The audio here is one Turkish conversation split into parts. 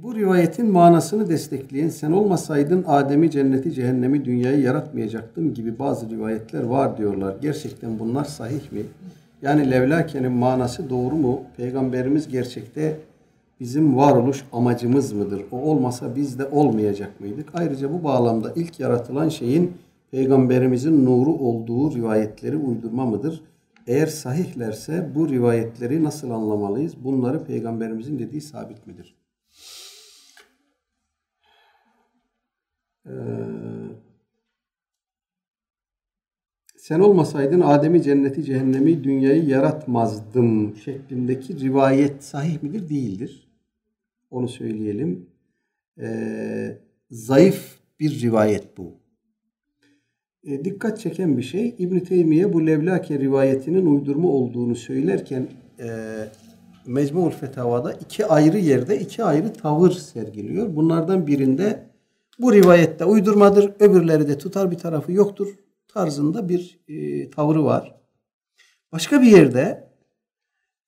Bu rivayetin manasını destekleyen sen olmasaydın Adem'i, cenneti, cehennemi, dünyayı yaratmayacaktım gibi bazı rivayetler var diyorlar. Gerçekten bunlar sahih mi? Yani levlakenin manası doğru mu? Peygamberimiz gerçekte bizim varoluş amacımız mıdır? O olmasa biz de olmayacak mıydık? Ayrıca bu bağlamda ilk yaratılan şeyin peygamberimizin nuru olduğu rivayetleri uydurma mıdır? Eğer sahihlerse bu rivayetleri nasıl anlamalıyız? Bunları peygamberimizin dediği sabit midir? Ee, sen olmasaydın Adem'i, cenneti, cehennemi, dünyayı yaratmazdım şeklindeki rivayet sahih midir? Değildir. Onu söyleyelim. Ee, zayıf bir rivayet bu. Ee, dikkat çeken bir şey İbn Teymiye bu Levlake rivayetinin uydurma olduğunu söylerken e, Mecmu'l Fetavada iki ayrı yerde iki ayrı tavır sergiliyor. Bunlardan birinde bu rivayette uydurmadır, öbürleri de tutar bir tarafı yoktur tarzında bir e, tavrı var. Başka bir yerde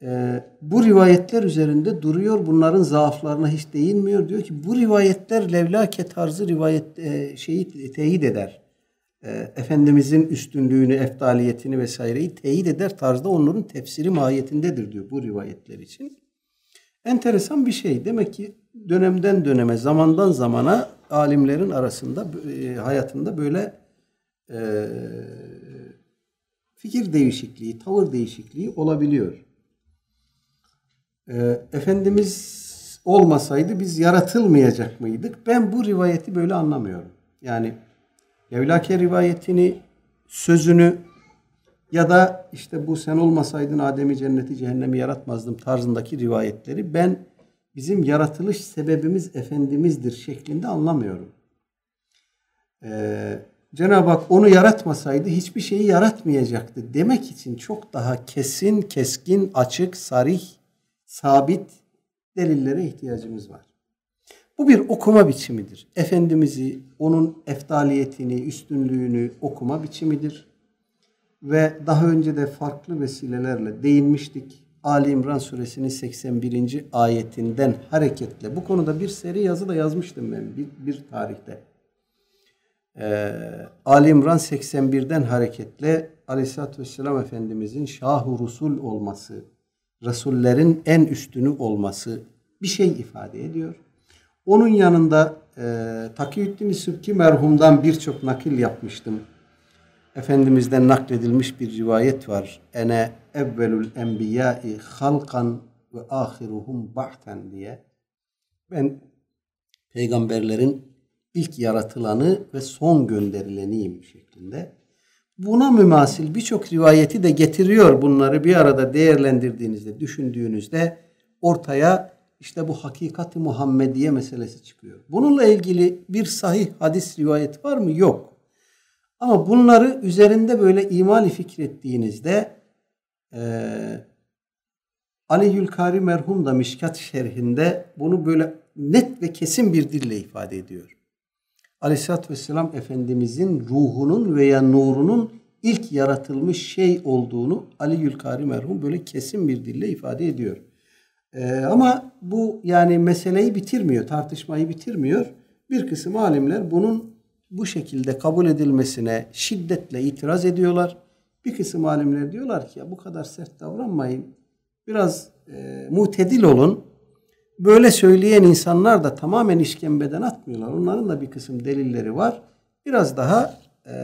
e, bu rivayetler üzerinde duruyor. Bunların zaaflarına hiç değinmiyor. Diyor ki bu rivayetler levlake tarzı rivayet e, şeyi teyit eder. E, Efendimizin üstünlüğünü, eftaliyetini vesaireyi teyit eder tarzda onların tefsiri mahiyetindedir diyor bu rivayetler için. Enteresan bir şey. Demek ki dönemden döneme, zamandan zamana alimlerin arasında e, hayatında böyle e, fikir değişikliği, tavır değişikliği olabiliyor. E, Efendimiz olmasaydı biz yaratılmayacak mıydık? Ben bu rivayeti böyle anlamıyorum. Yani Yevlake rivayetini, sözünü ya da işte bu sen olmasaydın Adem'i cenneti cehennemi yaratmazdım tarzındaki rivayetleri ben bizim yaratılış sebebimiz Efendimiz'dir şeklinde anlamıyorum. Ee, Cenab-ı Hak onu yaratmasaydı hiçbir şeyi yaratmayacaktı demek için çok daha kesin, keskin, açık, sarih, sabit delillere ihtiyacımız var. Bu bir okuma biçimidir. Efendimiz'i, onun eftaliyetini, üstünlüğünü okuma biçimidir. Ve daha önce de farklı vesilelerle değinmiştik. Ali İmran suresinin 81. ayetinden hareketle bu konuda bir seri yazı da yazmıştım ben bir, bir tarihte. Ee, Ali İmran 81'den hareketle Aleyhisselatü Vesselam Efendimizin şah Rusul olması, Resullerin en üstünü olması bir şey ifade ediyor. Onun yanında e, Takiyüddin Sübki merhumdan birçok nakil yapmıştım. Efendimiz'den nakledilmiş bir rivayet var. Ene evvelül enbiyai halkan ve ahiruhum ba'ten diye. Ben peygamberlerin ilk yaratılanı ve son gönderileniyim şeklinde. Buna mümasil birçok rivayeti de getiriyor bunları bir arada değerlendirdiğinizde, düşündüğünüzde ortaya işte bu hakikati Muhammediye meselesi çıkıyor. Bununla ilgili bir sahih hadis rivayet var mı? Yok. Ama bunları üzerinde böyle imali fikrettiğinizde e, Ali Yülkari merhum da Mişkat şerhinde bunu böyle net ve kesin bir dille ifade ediyor. Aleyhisselatü Vesselam Efendimizin ruhunun veya nurunun ilk yaratılmış şey olduğunu Ali Yülkari merhum böyle kesin bir dille ifade ediyor. Ee, ama bu yani meseleyi bitirmiyor, tartışmayı bitirmiyor. Bir kısım alimler bunun bu şekilde kabul edilmesine şiddetle itiraz ediyorlar. Bir kısım alimler diyorlar ki ya bu kadar sert davranmayın. Biraz e, mutedil olun. Böyle söyleyen insanlar da tamamen işkembeden atmıyorlar. Onların da bir kısım delilleri var. Biraz daha e,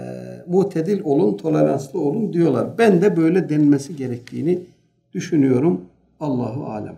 mutedil olun, toleranslı olun diyorlar. Ben de böyle denilmesi gerektiğini düşünüyorum. Allahu alem.